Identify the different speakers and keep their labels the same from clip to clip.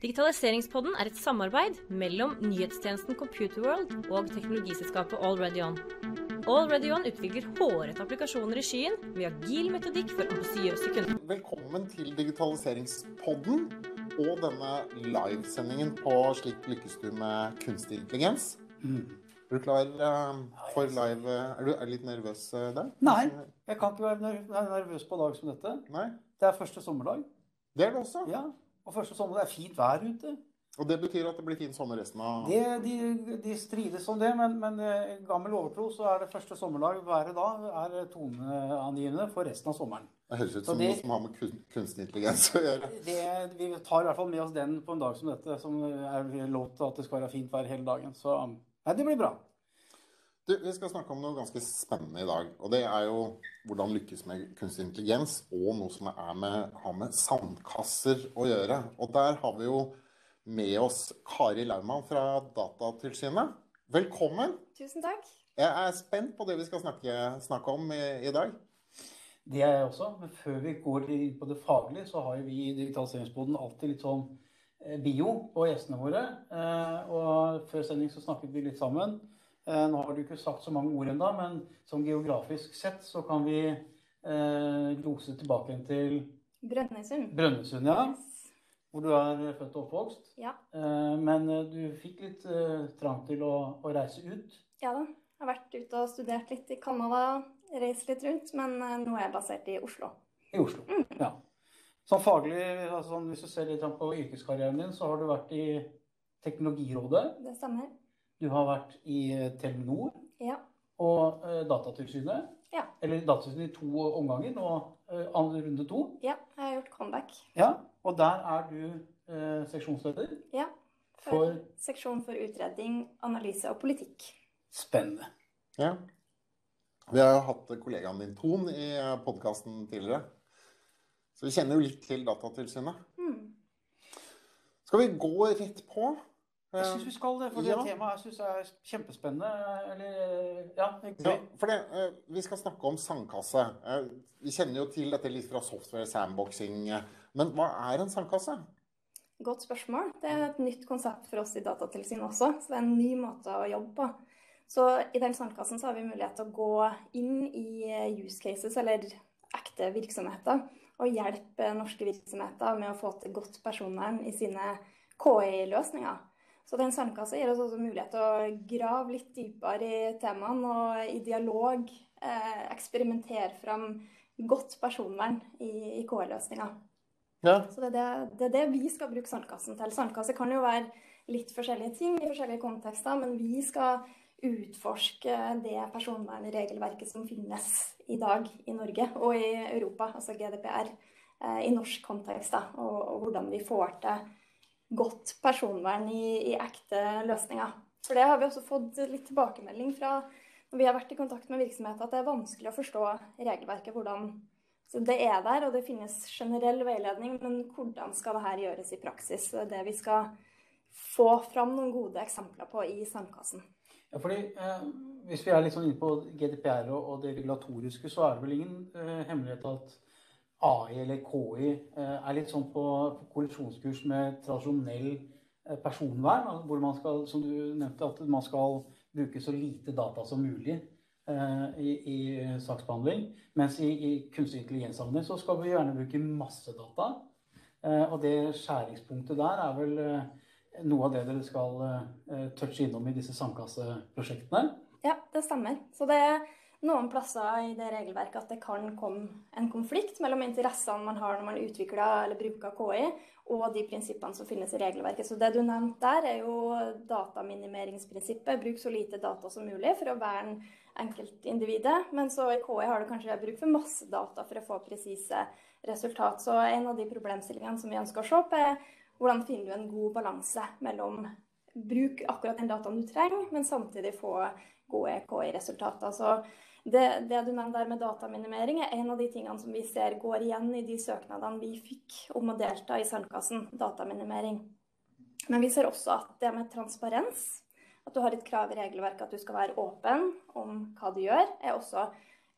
Speaker 1: Digitaliseringspodden er et samarbeid mellom nyhetstjenesten Computerworld og teknologiselskapet AlreadyOn. AlreadyOn utvikler hårete applikasjoner i skyen med agil metodikk for ambisiøse kunder.
Speaker 2: Velkommen til digitaliseringspodden og denne livesendingen på Slik lykkes du med kunstig intelligens. Er du klar eh, for live? Er du er litt nervøs eh, der?
Speaker 3: Nei, jeg kan ikke være nervøs på en dag som dette.
Speaker 2: Nei?
Speaker 3: Det er første sommerdag.
Speaker 2: Det er det også.
Speaker 3: Ja, og første sommerdag er fint vær ute.
Speaker 2: Og det betyr at det blir fin sommer resten av
Speaker 3: Det, de, de strides om det, men, men eh, gammel overtro så er det første sommerdag været da er toneangivende for resten av sommeren.
Speaker 2: Det høres ut som
Speaker 3: det-
Speaker 2: noe som har med kun- kunstig intelligens å gjøre.
Speaker 3: Det, vi tar i hvert fall med oss den på en dag som dette, som er lov til at det skal være fint vær hele dagen. Så nei, det blir bra.
Speaker 2: Du, vi skal snakke om noe ganske spennende i dag. Og det er jo hvordan lykkes med kunstig intelligens, og noe som er med, har med sandkasser å gjøre. Og der har vi jo med oss Kari Laumann fra Datatilsynet. Velkommen.
Speaker 4: Tusen takk.
Speaker 2: Jeg er spent på det vi skal snakke, snakke om i, i dag.
Speaker 3: Det er jeg også. Men før vi går inn på det faglige, så har jo vi i Digitaliseringsboden alltid litt sånn eh, bio på gjestene våre. Eh, Og før sending så snakket vi litt sammen. Eh, Nå har du ikke sagt så mange ord ennå, men som geografisk sett så kan vi eh, lose tilbake igjen til
Speaker 4: Brønnøysund.
Speaker 3: Brønnøysund, ja.
Speaker 4: Yes.
Speaker 3: Hvor du er født og oppvokst.
Speaker 4: Ja.
Speaker 3: Eh, Men eh, du fikk litt eh, trang til å, å reise ut.
Speaker 4: ja da. Jeg har vært ute og studert litt i Canada, reist litt rundt, men eh, nå er jeg basert i Oslo.
Speaker 3: I Oslo. Ja. Sånn faglig, altså sånn, hvis du ser litt på yrkeskarrieren din, så har du vært i Teknologirådet.
Speaker 4: Det stemmer.
Speaker 3: Du har vært i eh, Telenor
Speaker 4: Ja.
Speaker 3: og eh, Datatilsynet.
Speaker 4: Ja.
Speaker 3: Eller Datatilsynet i to omganger, nå eh, andre runde to.
Speaker 4: ja. Jeg har gjort comeback.
Speaker 3: Ja, og der er du eh, seksjonsleder
Speaker 4: Ja. For,
Speaker 3: for
Speaker 4: seksjon for utredning, analyse og politikk.
Speaker 3: Spennende.
Speaker 2: Ja. Vi har jo hatt kollegaen din Ton i podkasten tidligere. Så vi kjenner jo litt til Datatilsynet.
Speaker 4: Mm.
Speaker 2: Skal vi gå rett på?
Speaker 3: Jeg syns vi skal det, for det
Speaker 2: Ja.
Speaker 3: temaet jeg synes er kjempespennende. Eller, ja,
Speaker 2: Ja, for det, eh, Vi skal snakke om sandkasse. Eh, Vi kjenner jo til dette litt fra software sandboxing. eh, Men hva er en sandkasse?
Speaker 4: Godt spørsmål. Det er et nytt konsept for oss i Datatilsynet også, så det er en ny måte å jobbe på. Så i den sandkassen så har vi mulighet til å gå inn i use cases, eller ekte virksomheter, og hjelpe norske virksomheter med å få til godt personvern i sine KI-løsninger. Så den sandkassa gir oss også mulighet til å grave litt dypere i temaene og i dialog eh, eksperimentere fram godt personvern i, i KI-løsninger.
Speaker 2: Ja.
Speaker 4: Så det er det, det er det vi skal bruke sandkassen til. Sandkasse kan jo være litt forskjellige ting i forskjellige kontekster, men vi skal utforske det personvernregelverket som finnes i dag i Norge og i Europa, altså GDPR, eh, i norsk kontekst, da, og, og hvordan vi får til godt personvern i, i ekte løsninger. For det har vi også fått litt tilbakemelding fra når vi har vært i kontakt med virksomheter, at det er vanskelig å forstå regelverket. hvordan så Det er der, og det finnes generell veiledning, men hvordan skal dette gjøres i praksis? Det er det vi skal få fram noen gode eksempler på i Sandkassen.
Speaker 3: Ja, fordi eh, Hvis vi er litt sånn inne på GDPR og, og det regulatoriske, så er det vel ingen eh, hemmelighet at AI eller KI eh, er litt sånn på, kollisjonskurs med tradisjonell eh, personvern. Hvor man skal, som du nevnte, at man skal bruke så lite data som mulig eh, i, i saksbehandling. Mens i, i kunstig intelligens så skal vi gjerne bruke masse data. Og det skjæringspunktet der er vel noe av det dere skal touche innom i disse sandkasseprosjektene.
Speaker 4: Ja, det stemmer. Så det er noen plasser i det regelverket at det kan komme en konflikt mellom interessene man har når man utvikler eller bruker KI, og de prinsippene som finnes i regelverket. Så det du nevnte der, er jo dataminimeringsprinsippet. Bruk så lite data som mulig for å verne enkeltindividet. Men så i KI har du kanskje bruk for masse data for å få presise resultat. Så en av de problemstillingene som vi ønsker å se på, er hvordan finner du en god balanse mellom bruk akkurat den dataen du trenger, men samtidig få gode KI-resultater. Så det, det du nevnte der med dataminimering, er en av de tingene som vi ser går igjen i de søknadene vi fikk om å delta i Sandkassen, dataminimering. Men vi ser også at det med transparens, at du har et krav i regelverket at du skal være åpen om hva du gjør, er også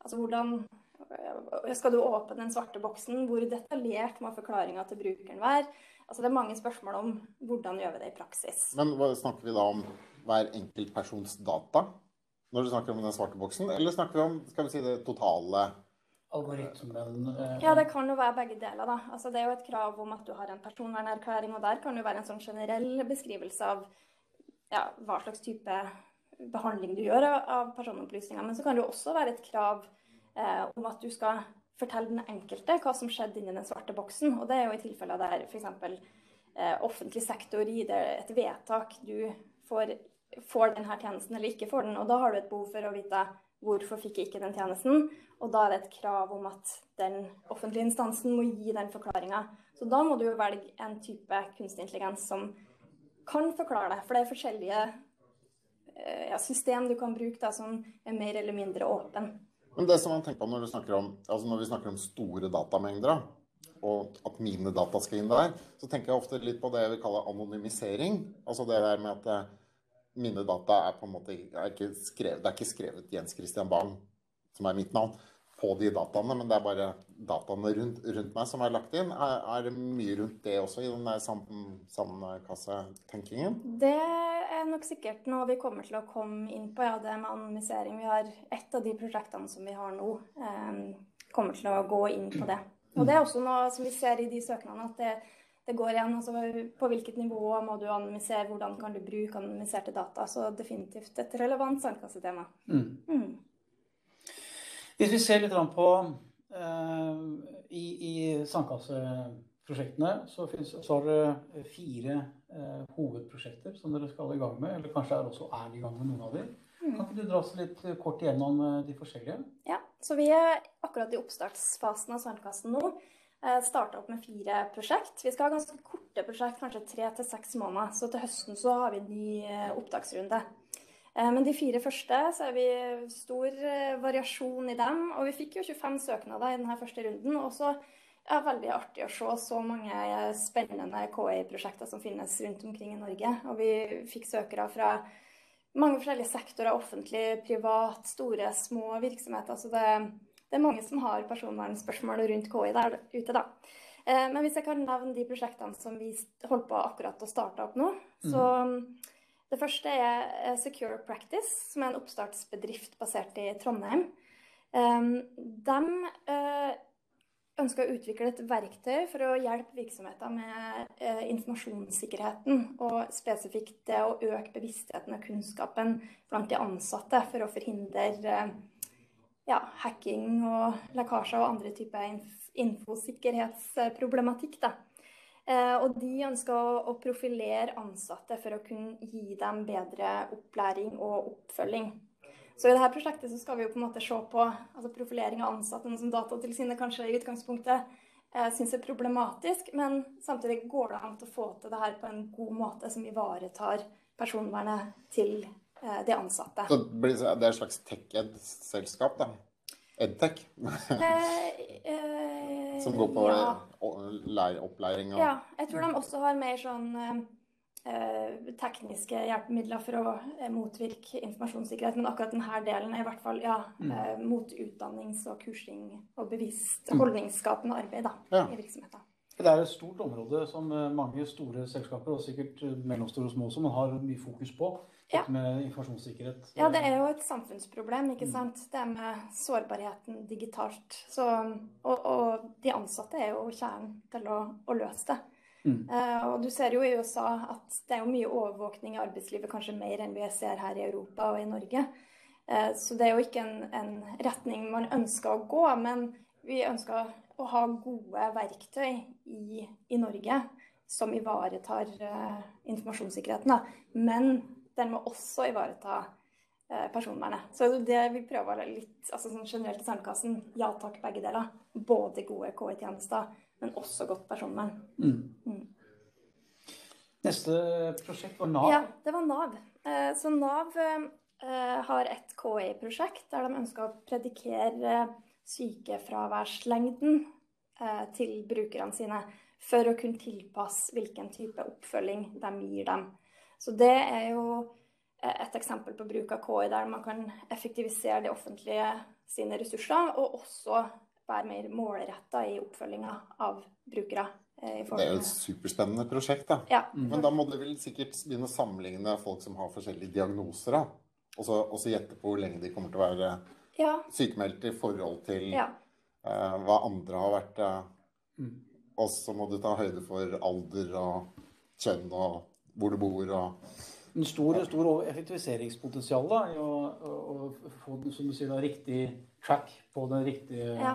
Speaker 4: altså hvordan skal du åpne den svarte boksen? Hvor detaljert må forklaringa til brukeren være? Altså det er mange spørsmål om hvordan gjør vi det i praksis.
Speaker 2: Men hva, snakker vi da om hver enkelt persons data når du snakker om den svarte boksen, eller snakker vi om skal vi si, det totale
Speaker 3: Algoritmen eh,
Speaker 4: Ja, det kan jo være begge deler, da. Altså det er jo et krav om at du har en personvernerklæring, og der kan det jo være en sånn generell beskrivelse av ja, hva slags type behandling du gjør av- av personopplysninger. Men så kan det jo også være et krav eh, om at du skal fortelle den enkelte hva som skjedde inni den svarte boksen. Og det er jo i tilfeller der f.eks. Eh, offentlig sektor gir deg et vedtak, du får, får denne tjenesten eller ikke får den. Og da har du et behov for å vite hvorfor fikk jeg ikke den tjenesten. Og da er det et krav om at den offentlige instansen må gi den forklaringa. Så da må du jo velge en type kunstig intelligens som kan forklare det. For det er forskjellige eh, ja, system du kan bruke da, som er mer eller mindre åpen.
Speaker 2: Men det som man tenker på når, om, altså når vi snakker om store datamengder, og at mine data skal inn der, så tenker jeg ofte litt på det jeg vil kalle anonymisering. Altså det der med at eh, mine data er på en måte er ikke skrevet, Det er ikke skrevet Jens Christian Bang, som er mitt navn, på de dataene, men det er bare dataene rundt, rundt meg som er lagt inn. Er, er det mye rundt det også i den sandkassetenkingen?
Speaker 4: Det er nok sikkert noe vi kommer til å komme inn på, ja, det med anonymisering. Vi har et av de prosjektene som vi har nå, eh, kommer til å gå inn på det. Og det er også noe som vi ser i de søknadene, at det, det går igjen. altså På hvilket nivå må du anonymisere, hvordan kan du bruke anonymiserte data. Så definitivt et relevant sandkassetema.
Speaker 3: mm.
Speaker 4: Mm.
Speaker 3: Hvis vi ser litt på eh, I, i sandkasseprosjektene så, finnes, så har dere fire eh, hovedprosjekter som dere skal i gang med. Eller kanskje er også er i gang med noen av dem. Kan ikke du dra oss litt kort igjennom eh, de forskjellige?
Speaker 4: Ja, så vi er akkurat i oppstartsfasen av Sandkassen nå. Eh, Starta opp med fire prosjekt. Vi skal ha ganske korte prosjekt, kanskje tre til seks måneder. Så til høsten så har vi en ny eh, opptaksrunde. Eh, Men de fire første så er vi stor variasjon i dem. Og vi fikk jo 25 søknader i denne første runden. Og så er det veldig artig å se så mange spennende KI-prosjekter som finnes rundt omkring i Norge. Og vi fikk søkere fra mange forskjellige sektorer, offentlig, privat, store, små virksomheter. Så det, det er mange som har personvernspørsmål rundt KI der ute, da. Eh, Men hvis jeg kan nevne de prosjektene som vi holder på akkurat å starte opp nå, så det første er eh, Secure Practice, som er en oppstartsbedrift basert i Trondheim. De ønsker å utvikle et verktøy for å hjelpe virksomheter med eh, informasjonssikkerheten, og spesifikt det å øke bevisstheten og kunnskapen blant de ansatte for å forhindre eh, ja, hacking og lekkasjer og andre typer infosikkerhetsproblematikk. Da. Eh, og de ønsker å, profilere ansatte for å kunne gi dem bedre opplæring og oppfølging. Så i dette prosjektet skal vi jo på en måte se på altså profilering av ansatte, noe som Datatilsynet kanskje i utgangspunktet eh, syns er problematisk, men samtidig går det an å få til det her på en god måte som ivaretar personvernet til eh, de ansatte.
Speaker 2: Så det er et slags tech-ed-selskap, da? Edtech?
Speaker 4: Eh, eh,
Speaker 2: Som går på
Speaker 4: ja.
Speaker 2: opplæring og
Speaker 4: Ja, jeg tror de også har mer sånn eh, eh, tekniske hjelpemidler for å eh, motvirke informasjonssikkerhet. Men akkurat denne delen er i hvert fall ja, eh, mot utdannings- og kursing og bevisst holdningsskapende arbeid da,
Speaker 2: Ja.
Speaker 4: i virksomheten.
Speaker 3: Det er et stort område som eh, mange store selskaper, og sikkert eh, mellomstore og små også, men har mye fokus på.
Speaker 4: Ja.
Speaker 3: Med informasjonssikkerhet.
Speaker 4: Ja, det er jo et samfunnsproblem, ikke sant. Det med sårbarheten digitalt. Så, og, og de ansatte er jo kjernen til å, å løse det.
Speaker 3: Mm.
Speaker 4: Uh, og du ser jo i USA at det er jo mye overvåkning i arbeidslivet, kanskje mer enn vi ser her i Europa og i Norge. Uh, så det er jo ikke en, en retning man ønsker å gå, men vi ønsker å ha gode verktøy i, i Norge som ivaretar uh, informasjonssikkerheten. Da. Men den må også ivareta eh, personvernet. Så det vi prøver litt altså sånn generelt i Sandkassen. Ja takk, begge deler. Både gode KI-tjenester, men også godt personvern.
Speaker 3: Mm.
Speaker 4: Mm.
Speaker 3: Neste prosjekt var Nav.
Speaker 4: Ja, det var Nav. Eh, Så Nav eh, har et KI-prosjekt der de ønsker å predikere sykefraværslengden til brukerne sine for å kunne tilpasse hvilken type oppfølging de gir dem. Så det er jo eh, et eksempel på bruk av KI der man kan effektivisere det offentlige sine ressurser, og også være mer målretta i oppfølginga av brukere eh,
Speaker 2: Det er jo et superspennende prosjekt, da.
Speaker 4: Ja.
Speaker 2: Men da må du vel sikkert begynne å sammenligne folk som har forskjellige diagnoser, da. Og så og så gjette på hvor lenge de kommer til å være
Speaker 4: Ja.
Speaker 2: sykemeldte i forhold til
Speaker 4: ja.
Speaker 2: eh, hva andre har vært.
Speaker 3: Mm.
Speaker 2: Og så må du ta høyde for alder og kjønn og hvor du bor og
Speaker 3: En stor, stor effektiviseringspotensial da, i å, å, å få den, som du sier, da, riktig track på den riktige
Speaker 4: Ja.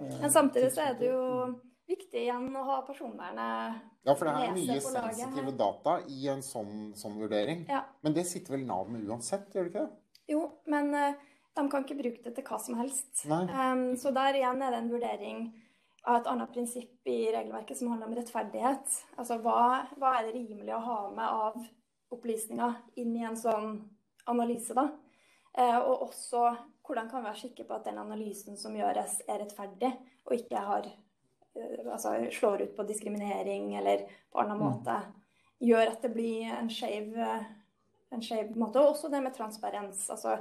Speaker 3: eh,
Speaker 4: Men samtidig så er det jo viktig igjen å ha personvernet
Speaker 2: Ja, for det er mye sensitive data i en sånn, sånn vurdering.
Speaker 4: Ja.
Speaker 2: Men det sitter vel Nav med uansett, gjør det ikke det?
Speaker 4: Jo, men eh, de kan ikke bruke det til hva som helst. Um, så der igjen er det en vurdering av et annet prinsipp i regelverket som handler om rettferdighet. Altså hva, hva er det rimelig å ha med av opplysninger inn i en sånn analyse, da? Eh, og også hvordan kan vi være sikre på at den analysen som gjøres, er rettferdig, og ikke har eh, altså slår ut på diskriminering eller på annen måte gjør at det blir en skeiv eh, en skeiv måte. Og også det med transparens. Altså,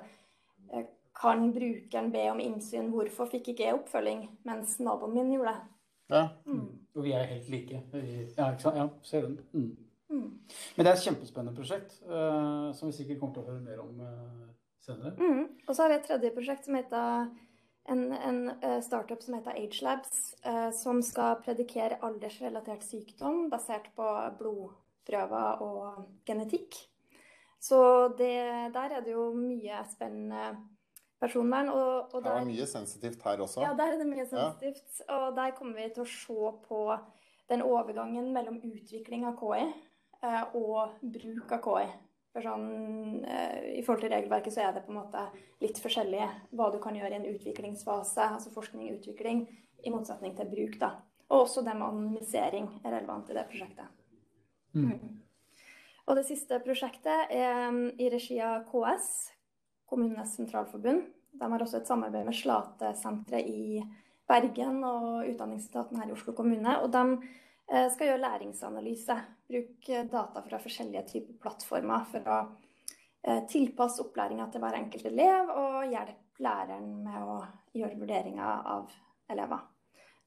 Speaker 4: eh, kan brukeren be om innsyn? Hvorfor fikk ikke jeg oppfølging, mens naboen min gjorde det?
Speaker 2: Ja.
Speaker 4: Mm.
Speaker 3: Og vi er helt like. Ja, ikke sant? Ja, ser den. Mm.
Speaker 4: Mm.
Speaker 3: Men det er et kjempespennende prosjekt, uh, som vi sikkert kommer til å høre mer om uh, senere.
Speaker 4: Mm. Og så har vi et tredje prosjekt som heter en, en uh, startup som heter AgeLabs, uh, som skal predikere aldersrelatert sykdom basert på blodprøver og genetikk. Så det, der er det jo mye spennende personvern. Og, og
Speaker 2: Det er mye sensitivt her også.
Speaker 4: Ja, der er det mye sensitivt. Og der kommer vi til å se på den overgangen mellom utvikling av KI eh, og bruk av KI. For sånn, eh, I forhold til regelverket så er det på en måte litt forskjellig hva du kan gjøre i en utviklingsfase, altså forskning og utvikling, i motsetning til bruk. da. Og også det med anonymisering er relevant i det prosjektet.
Speaker 3: Mm.
Speaker 4: Og det siste prosjektet er mm, i regi av KS, Kommunenes sentralforbund. De har også et samarbeid med Slatesenteret i Bergen og Utdanningsetaten her i Oslo kommune. Og de eh, skal gjøre læringsanalyse. Bruke data fra forskjellige typer plattformer for å eh, tilpasse opplæringa til hver enkelt elev og hjelpe læreren med å gjøre vurderinger av elever.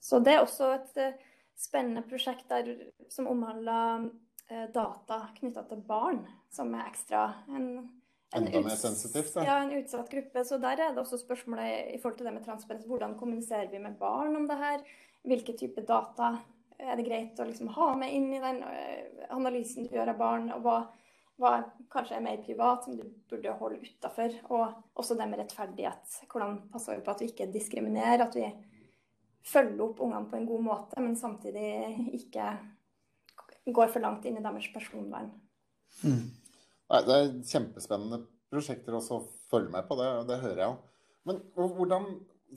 Speaker 4: Så det er også et eh, spennende prosjekt der, som omhandler eh, data knytta til barn, som er ekstra en
Speaker 2: Enda mer sensitivt, da.
Speaker 4: Ja, en utsatt gruppe. Så der er det også spørsmålet i forhold til det med transparens. Hvordan kommuniserer vi med barn om det her? Hvilke type data er det greit å liksom ha med inn i den eh, analysen du gjør av barn? Og hva, hva kanskje er mer privat, som du burde holde utafor? Og også det med rettferdighet. Hvordan passer vi på at vi ikke diskriminerer? At vi følger opp ungene på en god måte, men samtidig ikke går for langt inn i deres personvern.
Speaker 3: Mm.
Speaker 2: Nei, det er kjempespennende prosjekter også å følge med på, det, det hører jeg jo. Men hvordan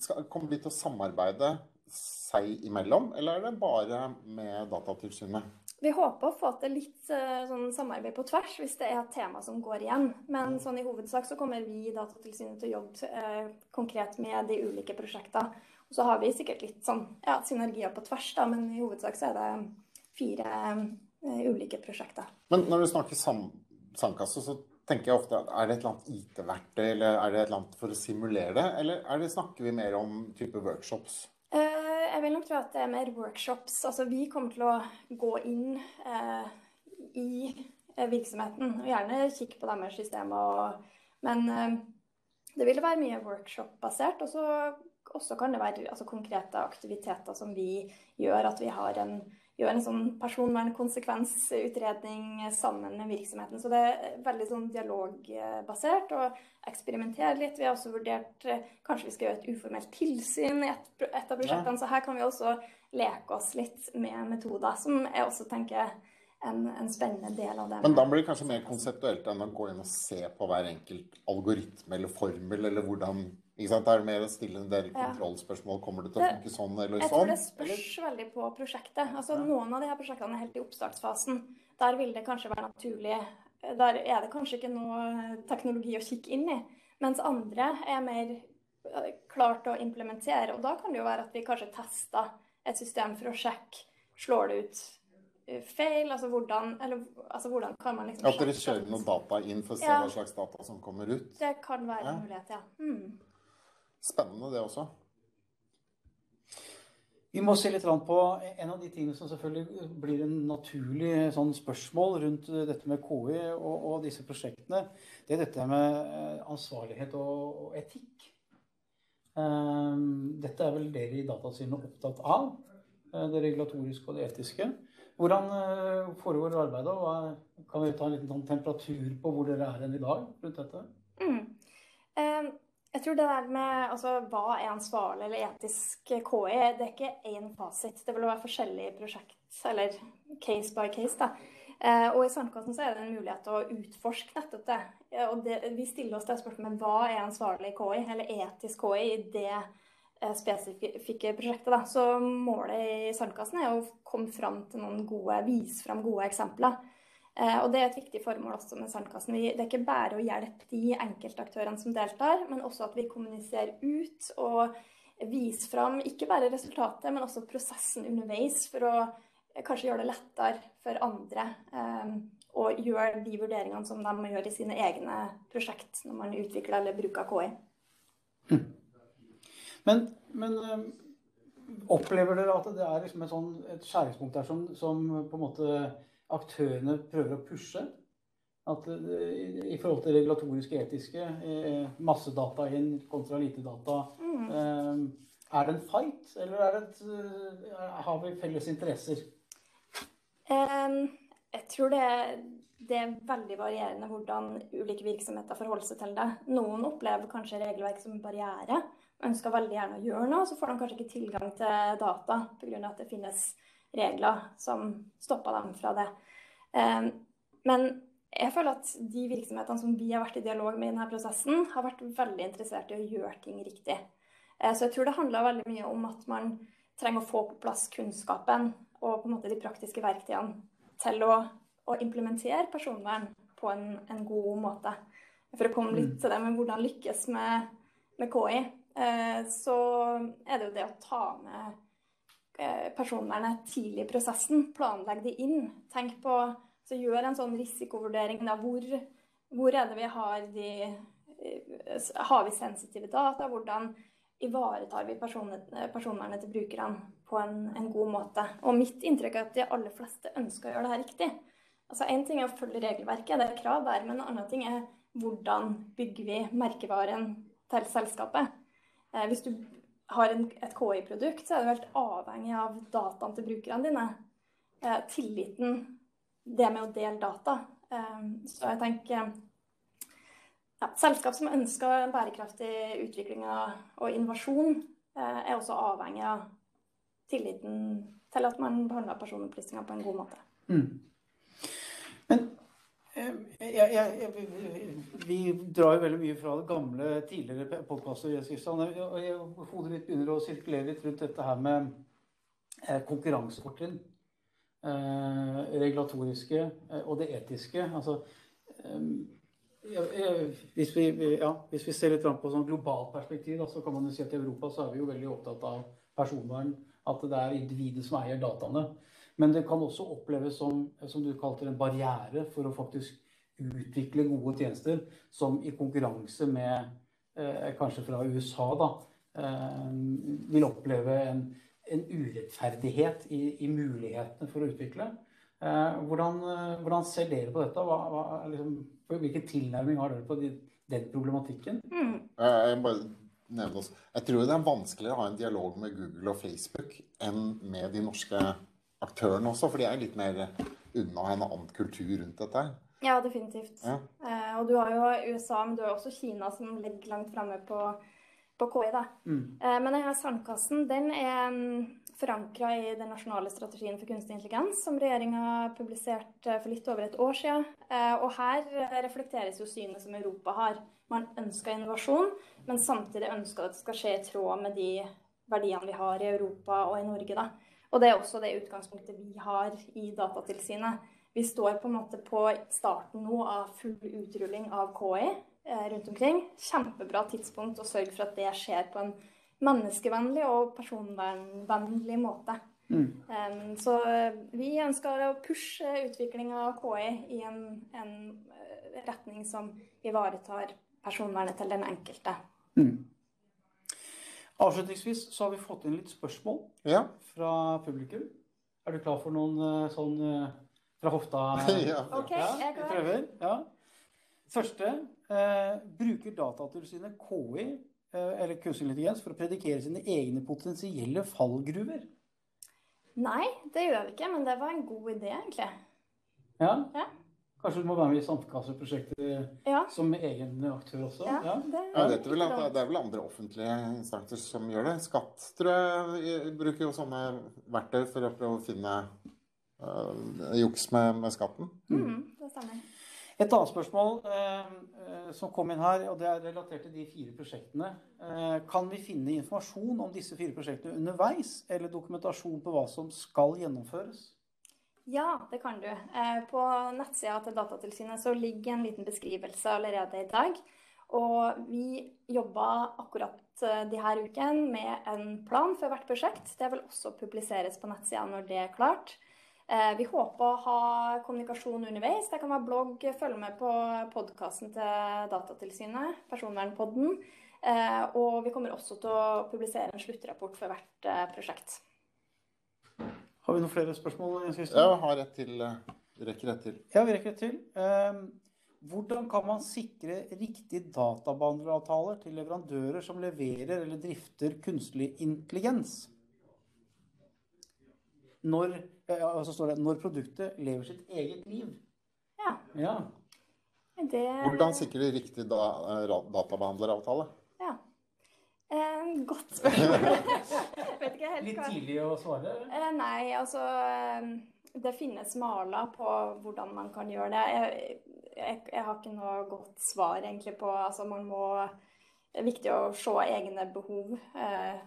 Speaker 2: skal, kommer de til å samarbeide seg imellom, eller er det bare med Datatilsynet?
Speaker 4: Vi håper å få til litt eh, sånn samarbeid på tvers hvis det er et tema som går igjen. Men sånn i hovedsak så kommer vi i Datatilsynet til å jobbe eh, konkret med de ulike prosjektene. Og så har vi sikkert litt sånn ja, synergier på tvers, da, men i hovedsak så er det fire eh, ulike prosjekter.
Speaker 2: Men når du snakker sam sandkasse, så tenker jeg ofte er det et eller annet IT-verktøy, eller er det et eller annet for å simulere det, eller er det, snakker vi mer om type workshops?
Speaker 4: Eh, jeg vil nok tro at det er mer workshops. Altså vi kommer til å gå inn eh, i eh, virksomheten og gjerne kikke på deres systemer. Og, men eh, det vil være mye workshop-basert. Og så kan det være altså, konkrete aktiviteter som vi gjør. At vi har en, gjør en sånn personvernkonsekvensutredning sammen med virksomheten. Så det er veldig sånn dialogbasert. og eksperimentere litt. Vi har også vurdert eh, kanskje vi skal gjøre et uformelt tilsyn i et, et av prosjektene. Så her kan vi også leke oss litt med metoder, som jeg også tenker en, en spennende del av det.
Speaker 2: Men da blir det kanskje mer konseptuelt enn å gå inn og se på hver enkelt algoritme eller formel, eller hvordan ikke sant? Det er mer å stille en del kontrollspørsmål. Kommer det til å funke sånn eller sånn?
Speaker 4: Jeg tror
Speaker 2: sånn?
Speaker 4: det spørs veldig på prosjektet. Altså, Noen av de her prosjektene er helt i oppstartsfasen. Der vil det kanskje være naturlig. Der er det kanskje ikke noe teknologi å kikke inn i. Mens andre er mer eh, klart å implementere. Og da kan det jo være at vi kanskje tester et system for å sjekke slår det ut eh, feil. Altså hvordan, eller, altså, hvordan kan man liksom
Speaker 2: At dere kjører noen data inn for å se
Speaker 4: Ja.
Speaker 2: hva slags data som kommer ut?
Speaker 4: Det kan være
Speaker 2: Ja.
Speaker 4: en mulighet, ja. Mm.
Speaker 2: Spennende det også.
Speaker 3: Vi må se litt på en av de tingene som selvfølgelig blir en naturlig sånn spørsmål rundt dette med KI og, og, disse prosjektene. Det er dette med eh, ansvarlighet og, og etikk. Um, dette er vel dere i Datatilsynet opptatt av. Eh, det regulatoriske og det etiske. Hvordan foregår arbeidet? og Kan vi ta en liten sånn temperatur på hvor dere er enn i dag rundt dette?
Speaker 4: Mm. Jeg tror det der med altså, hva er ansvarlig eller etisk KI, det er ikke én fasit. Det vil være forskjellige prosjekt, eller case by case. da. Eh, og i Sandkassen så er det en mulighet til å utforske nettopp det. Og det, vi stiller oss det spørsmålet hva er ansvarlig KI, eller etisk KI, i det eh, spesifikke prosjektet. da. Så målet i Sandkassen er å komme fram til noen gode, vise fram gode eksempler. Eh, og Det er et viktig formål også med Sandkassen. Det er ikke bare å hjelpe de enkeltaktørene som deltar, men også at vi kommuniserer ut og viser fram ikke bare resultatet, men også prosessen underveis, for å eh, kanskje gjøre det lettere for andre eh, å gjøre de vurderingene som de må gjøre i sine egne prosjekt når man utvikler eller bruker KI.
Speaker 3: Hm. Men, men opplever dere at det er liksom et, sånn, et skjæringspunkt der som, som på en måte aktørene prøver å pushe. At eh, I forhold til regulatoriske, etiske, eh, massedata inn kontra lite data. Mm. Eh, er det en fight, eller er det et, har vi felles interesser?
Speaker 4: Um, jeg tror det, det, er veldig varierende hvordan ulike virksomheter forholder seg til det. Noen opplever kanskje regelverk som barriere. Ønsker veldig gjerne å gjøre noe, så får de kanskje ikke tilgang til data pga. at det finnes regler som stoppa dem fra det. Ehm, men jeg føler at de virksomhetene som vi har vært i dialog med i denne prosessen, har vært veldig interessert i å gjøre ting riktig. Eh, så jeg tror det handler veldig mye om at man trenger å få på plass kunnskapen og på en måte de praktiske verktøyene til å, å implementere personvern på en, en, god måte. For å komme litt mm. til det med hvordan lykkes med, med KI, eh, så er det jo det å ta med personvernet tidlig i prosessen. Planlegg det inn. Tenk på så Gjør en sånn risikovurdering. Da. Hvor, hvor er det vi har de eh, Har vi sensitive data? Hvordan ivaretar vi personvernet til brukerne på en, en, god måte? Og mitt inntrykk er at de aller fleste ønsker å gjøre det her riktig. Altså Én ting er å følge regelverket, det er krav der, men en annen ting er hvordan bygger vi merkevaren til selskapet. Eh, hvis du har en, et KI-produkt, så er du helt avhengig av dataen til brukerne dine. Eh, tilliten, det med å dele data. Eh, så jeg tenker ja, Selskap som ønsker en bærekraftig utvikling og innovasjon, eh, er også avhengig av tilliten til at man behandler personopplysninger på en god måte. Mm.
Speaker 3: Men jeg, jeg, vi drar jo veldig mye fra det gamle, tidligere podkaster. Hodet mitt begynner å sirkulere litt rundt dette her med eh, konkurransefortrinn. Eh, regulatoriske eh, og det etiske. Altså, hvis, vi, ja, hvis, vi, ser litt på sånn globalt perspektiv, da, så kan man jo si at i Europa så er vi jo veldig opptatt av personvern. At det er individet som eier dataene. Men det kan også oppleves som, som du kalte en barriere for å faktisk utvikle gode tjenester som i konkurranse med eh, kanskje fra USA da, eh, vil oppleve en, en urettferdighet i, i, mulighetene for å utvikle. Eh, hvordan, hvordan, ser dere på dette? Hva, hva, liksom, hvilken tilnærming har dere på de, den problematikken? Mm.
Speaker 2: Jeg, bare jeg tror det er vanskeligere å ha en dialog med Google og Facebook enn med de norske aktørene også, for de er litt mer unna en annen kultur rundt dette.
Speaker 4: Ja, definitivt. Ja. Eh, og du har jo USA, men du har også Kina som ligger langt framme på, på KI. da. Mm. Eh, men denne sandkassen den er mm, forankra i den nasjonale strategien for kunstig intelligens, som regjeringa publiserte for litt over et år siden. Eh, og her reflekteres jo synet som Europa har. Man ønsker innovasjon, men samtidig ønsker at det skal skje i tråd med de verdiene vi har i Europa og i Norge. da. Og det er også det utgangspunktet vi har i Datatilsynet. Vi står på en måte på starten nå av full utrulling av KI eh, rundt omkring. Kjempebra tidspunkt å sørge for at det skjer på en menneskevennlig og personvernvennlig måte. Mm. Um, så eh, vi ønsker å pushe utviklinga av KI i en, en, eh, retning som ivaretar personvernet til den enkelte. Mm.
Speaker 3: Avslutningsvis så har vi fått inn litt spørsmål
Speaker 2: Ja.
Speaker 3: fra publikum. Er du klar for noen sånn fra hofta?
Speaker 2: ja.
Speaker 4: OK,
Speaker 3: Ja,
Speaker 4: jeg er
Speaker 3: vi prøver. Ja. Første. Eh, bruker Datatilsynet KI, eh, eller kunstig intelligens, for å predikere sine egne potensielle fallgruver?
Speaker 4: Nei, det gjør vi ikke, men det var en god idé, egentlig.
Speaker 3: Ja?
Speaker 4: Ja.
Speaker 3: Kanskje du må være med i Sandkasseprosjektet
Speaker 4: Ja.
Speaker 3: som egen aktør også?
Speaker 4: Ja,
Speaker 3: Ja.
Speaker 4: det,
Speaker 2: Jeg vet vel at det er vel andre offentlige instanser som gjør det. Skatt tror jeg bruker jo sånne verktøy for å prøve å finne juks med, med skatten.
Speaker 4: mm, det stemmer.
Speaker 3: Et annet spørsmål eh, eh, som kom inn her, og det er relatert til de fire prosjektene. Eh, kan vi finne informasjon om disse fire prosjektene underveis, eller dokumentasjon på hva som skal gjennomføres?
Speaker 4: Ja, det kan du. Eh, På nettsida til Datatilsynet så ligger en liten beskrivelse allerede i dag. Og vi jobber akkurat eh, de her ukene med en plan for hvert prosjekt. Det vil også publiseres på nettsida når det er klart. Eh, Vi håper å ha kommunikasjon underveis. Det kan være blogg. Følg med på podkasten til Datatilsynet, Personvernpodden. Eh, Og vi kommer også til å publisere en sluttrapport for hvert eh, prosjekt.
Speaker 3: Har vi noen flere spørsmål? Jens Ja,
Speaker 2: har rett til. Rekker rett til.
Speaker 3: Ja, vi rekker rett til. Eh, hvordan kan man sikre riktig databehandleravtaler til leverandører som leverer eller drifter kunstig intelligens? Når, eh, så står det, når produktet lever sitt eget liv.
Speaker 4: Ja,
Speaker 3: Ja.
Speaker 4: det
Speaker 2: Hvordan sikrer du riktig da, øh, databehandleravtale?
Speaker 4: Ja. Eh, godt spørsmål. Vet ikke helt
Speaker 3: Litt
Speaker 4: hva
Speaker 3: tidlig å svare?
Speaker 4: eh, Nei, altså eh, Det finnes maler på hvordan man kan gjøre det. Jeg, jeg, jeg har ikke noe godt svar egentlig på Altså man må Det er viktig å se egne behov eh,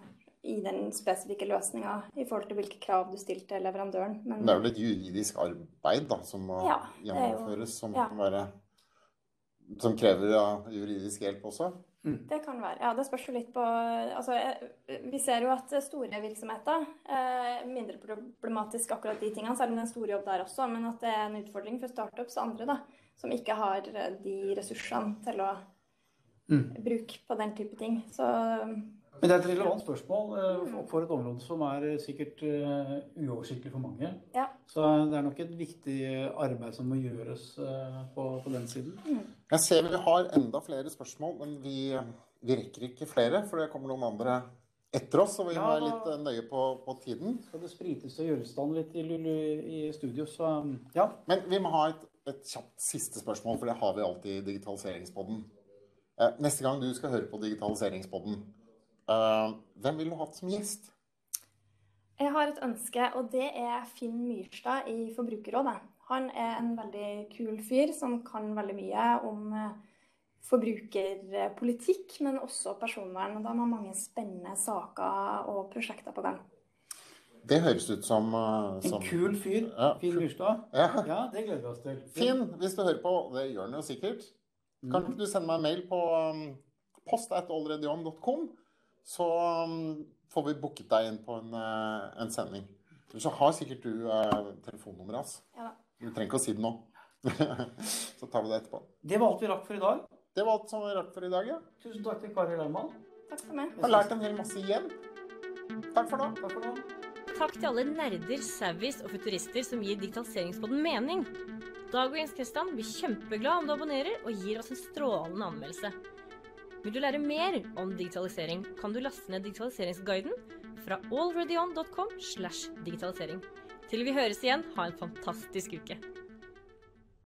Speaker 4: i den spesifikke løsninga i forhold til hvilke krav du stilte til leverandøren. Men
Speaker 2: Det er vel et juridisk arbeid da, som må
Speaker 4: Ja,
Speaker 2: gjennomføres, som
Speaker 4: ja.
Speaker 2: kan være Som krever ja, juridisk hjelp også.
Speaker 4: Det kan være. Ja, det spørs jo litt på Altså, jeg- vi ser jo at store virksomheter eh, mindre problematisk akkurat de tingene, selv om det er en stor jobb der også, men at det er en utfordring for startups og andre da, som ikke har eh, de ressursene til å
Speaker 3: Mm.
Speaker 4: bruke på den type ting. Så
Speaker 3: Men det er et relevant spørsmål eh, for- for et område som er eh, sikkert eh, uoversiktlig for mange.
Speaker 4: ja.
Speaker 3: Så det er nok et viktig arbeid som må gjøres på, på den siden.
Speaker 2: Jeg ser vi har enda flere spørsmål, men vi, vi rekker ikke flere, for det kommer noen andre etter oss, og vi
Speaker 3: Ja,
Speaker 2: må være litt nøye på, på tiden.
Speaker 3: Skal det sprites og gjøres stand litt i, i, studio, så ja.
Speaker 2: Men vi må ha et, et kjapt siste spørsmål, for det har vi alltid i Digitaliseringspodden. Neste gang du skal høre på Digitaliseringspodden, eh, hvem ville du hatt som gjest?
Speaker 4: Jeg har et ønske, og det er Finn Myrstad i Forbrukerrådet. Han er en veldig kul fyr som kan veldig mye om eh, forbrukerpolitikk, men også personvern. Og da har man mange spennende saker og prosjekter på gang.
Speaker 2: Det høres ut som, som...
Speaker 3: En kul fyr.
Speaker 2: Ja.
Speaker 3: Finn Myrstad.
Speaker 2: Ja.
Speaker 3: Ja, det gleder vi oss til.
Speaker 2: Finn, hvis du hører på, det gjør han jo sikkert, kan ikke du sende meg en mail på um, post at alreadyon.com, så um, får vi booket deg inn på en, eh, en sending. Så har sikkert du eh, telefonnummeret hans.
Speaker 4: Ja.
Speaker 2: Du trenger ikke å si det nå. så tar vi det etterpå.
Speaker 3: Det var alt vi rakk for i dag.
Speaker 2: Det var alt som vi rakk for i dag, ja.
Speaker 3: Tusen takk til Kari Lerman.
Speaker 4: Takk for meg.
Speaker 2: Har lært en hel masse igjen. Takk for nå.
Speaker 3: Takk for nå.
Speaker 1: Takk til alle nerder, savvies og futurister som gir digitaliseringspodden mening. Dag og Jens Kristian blir kjempeglad om du abonnerer og gir oss en strålende anmeldelse. Vil du lære mer om digitalisering, kan du laste ned digitaliseringsguiden fra alreadyon.com slash digitalisering. Til vi høres igjen, ha en fantastisk uke.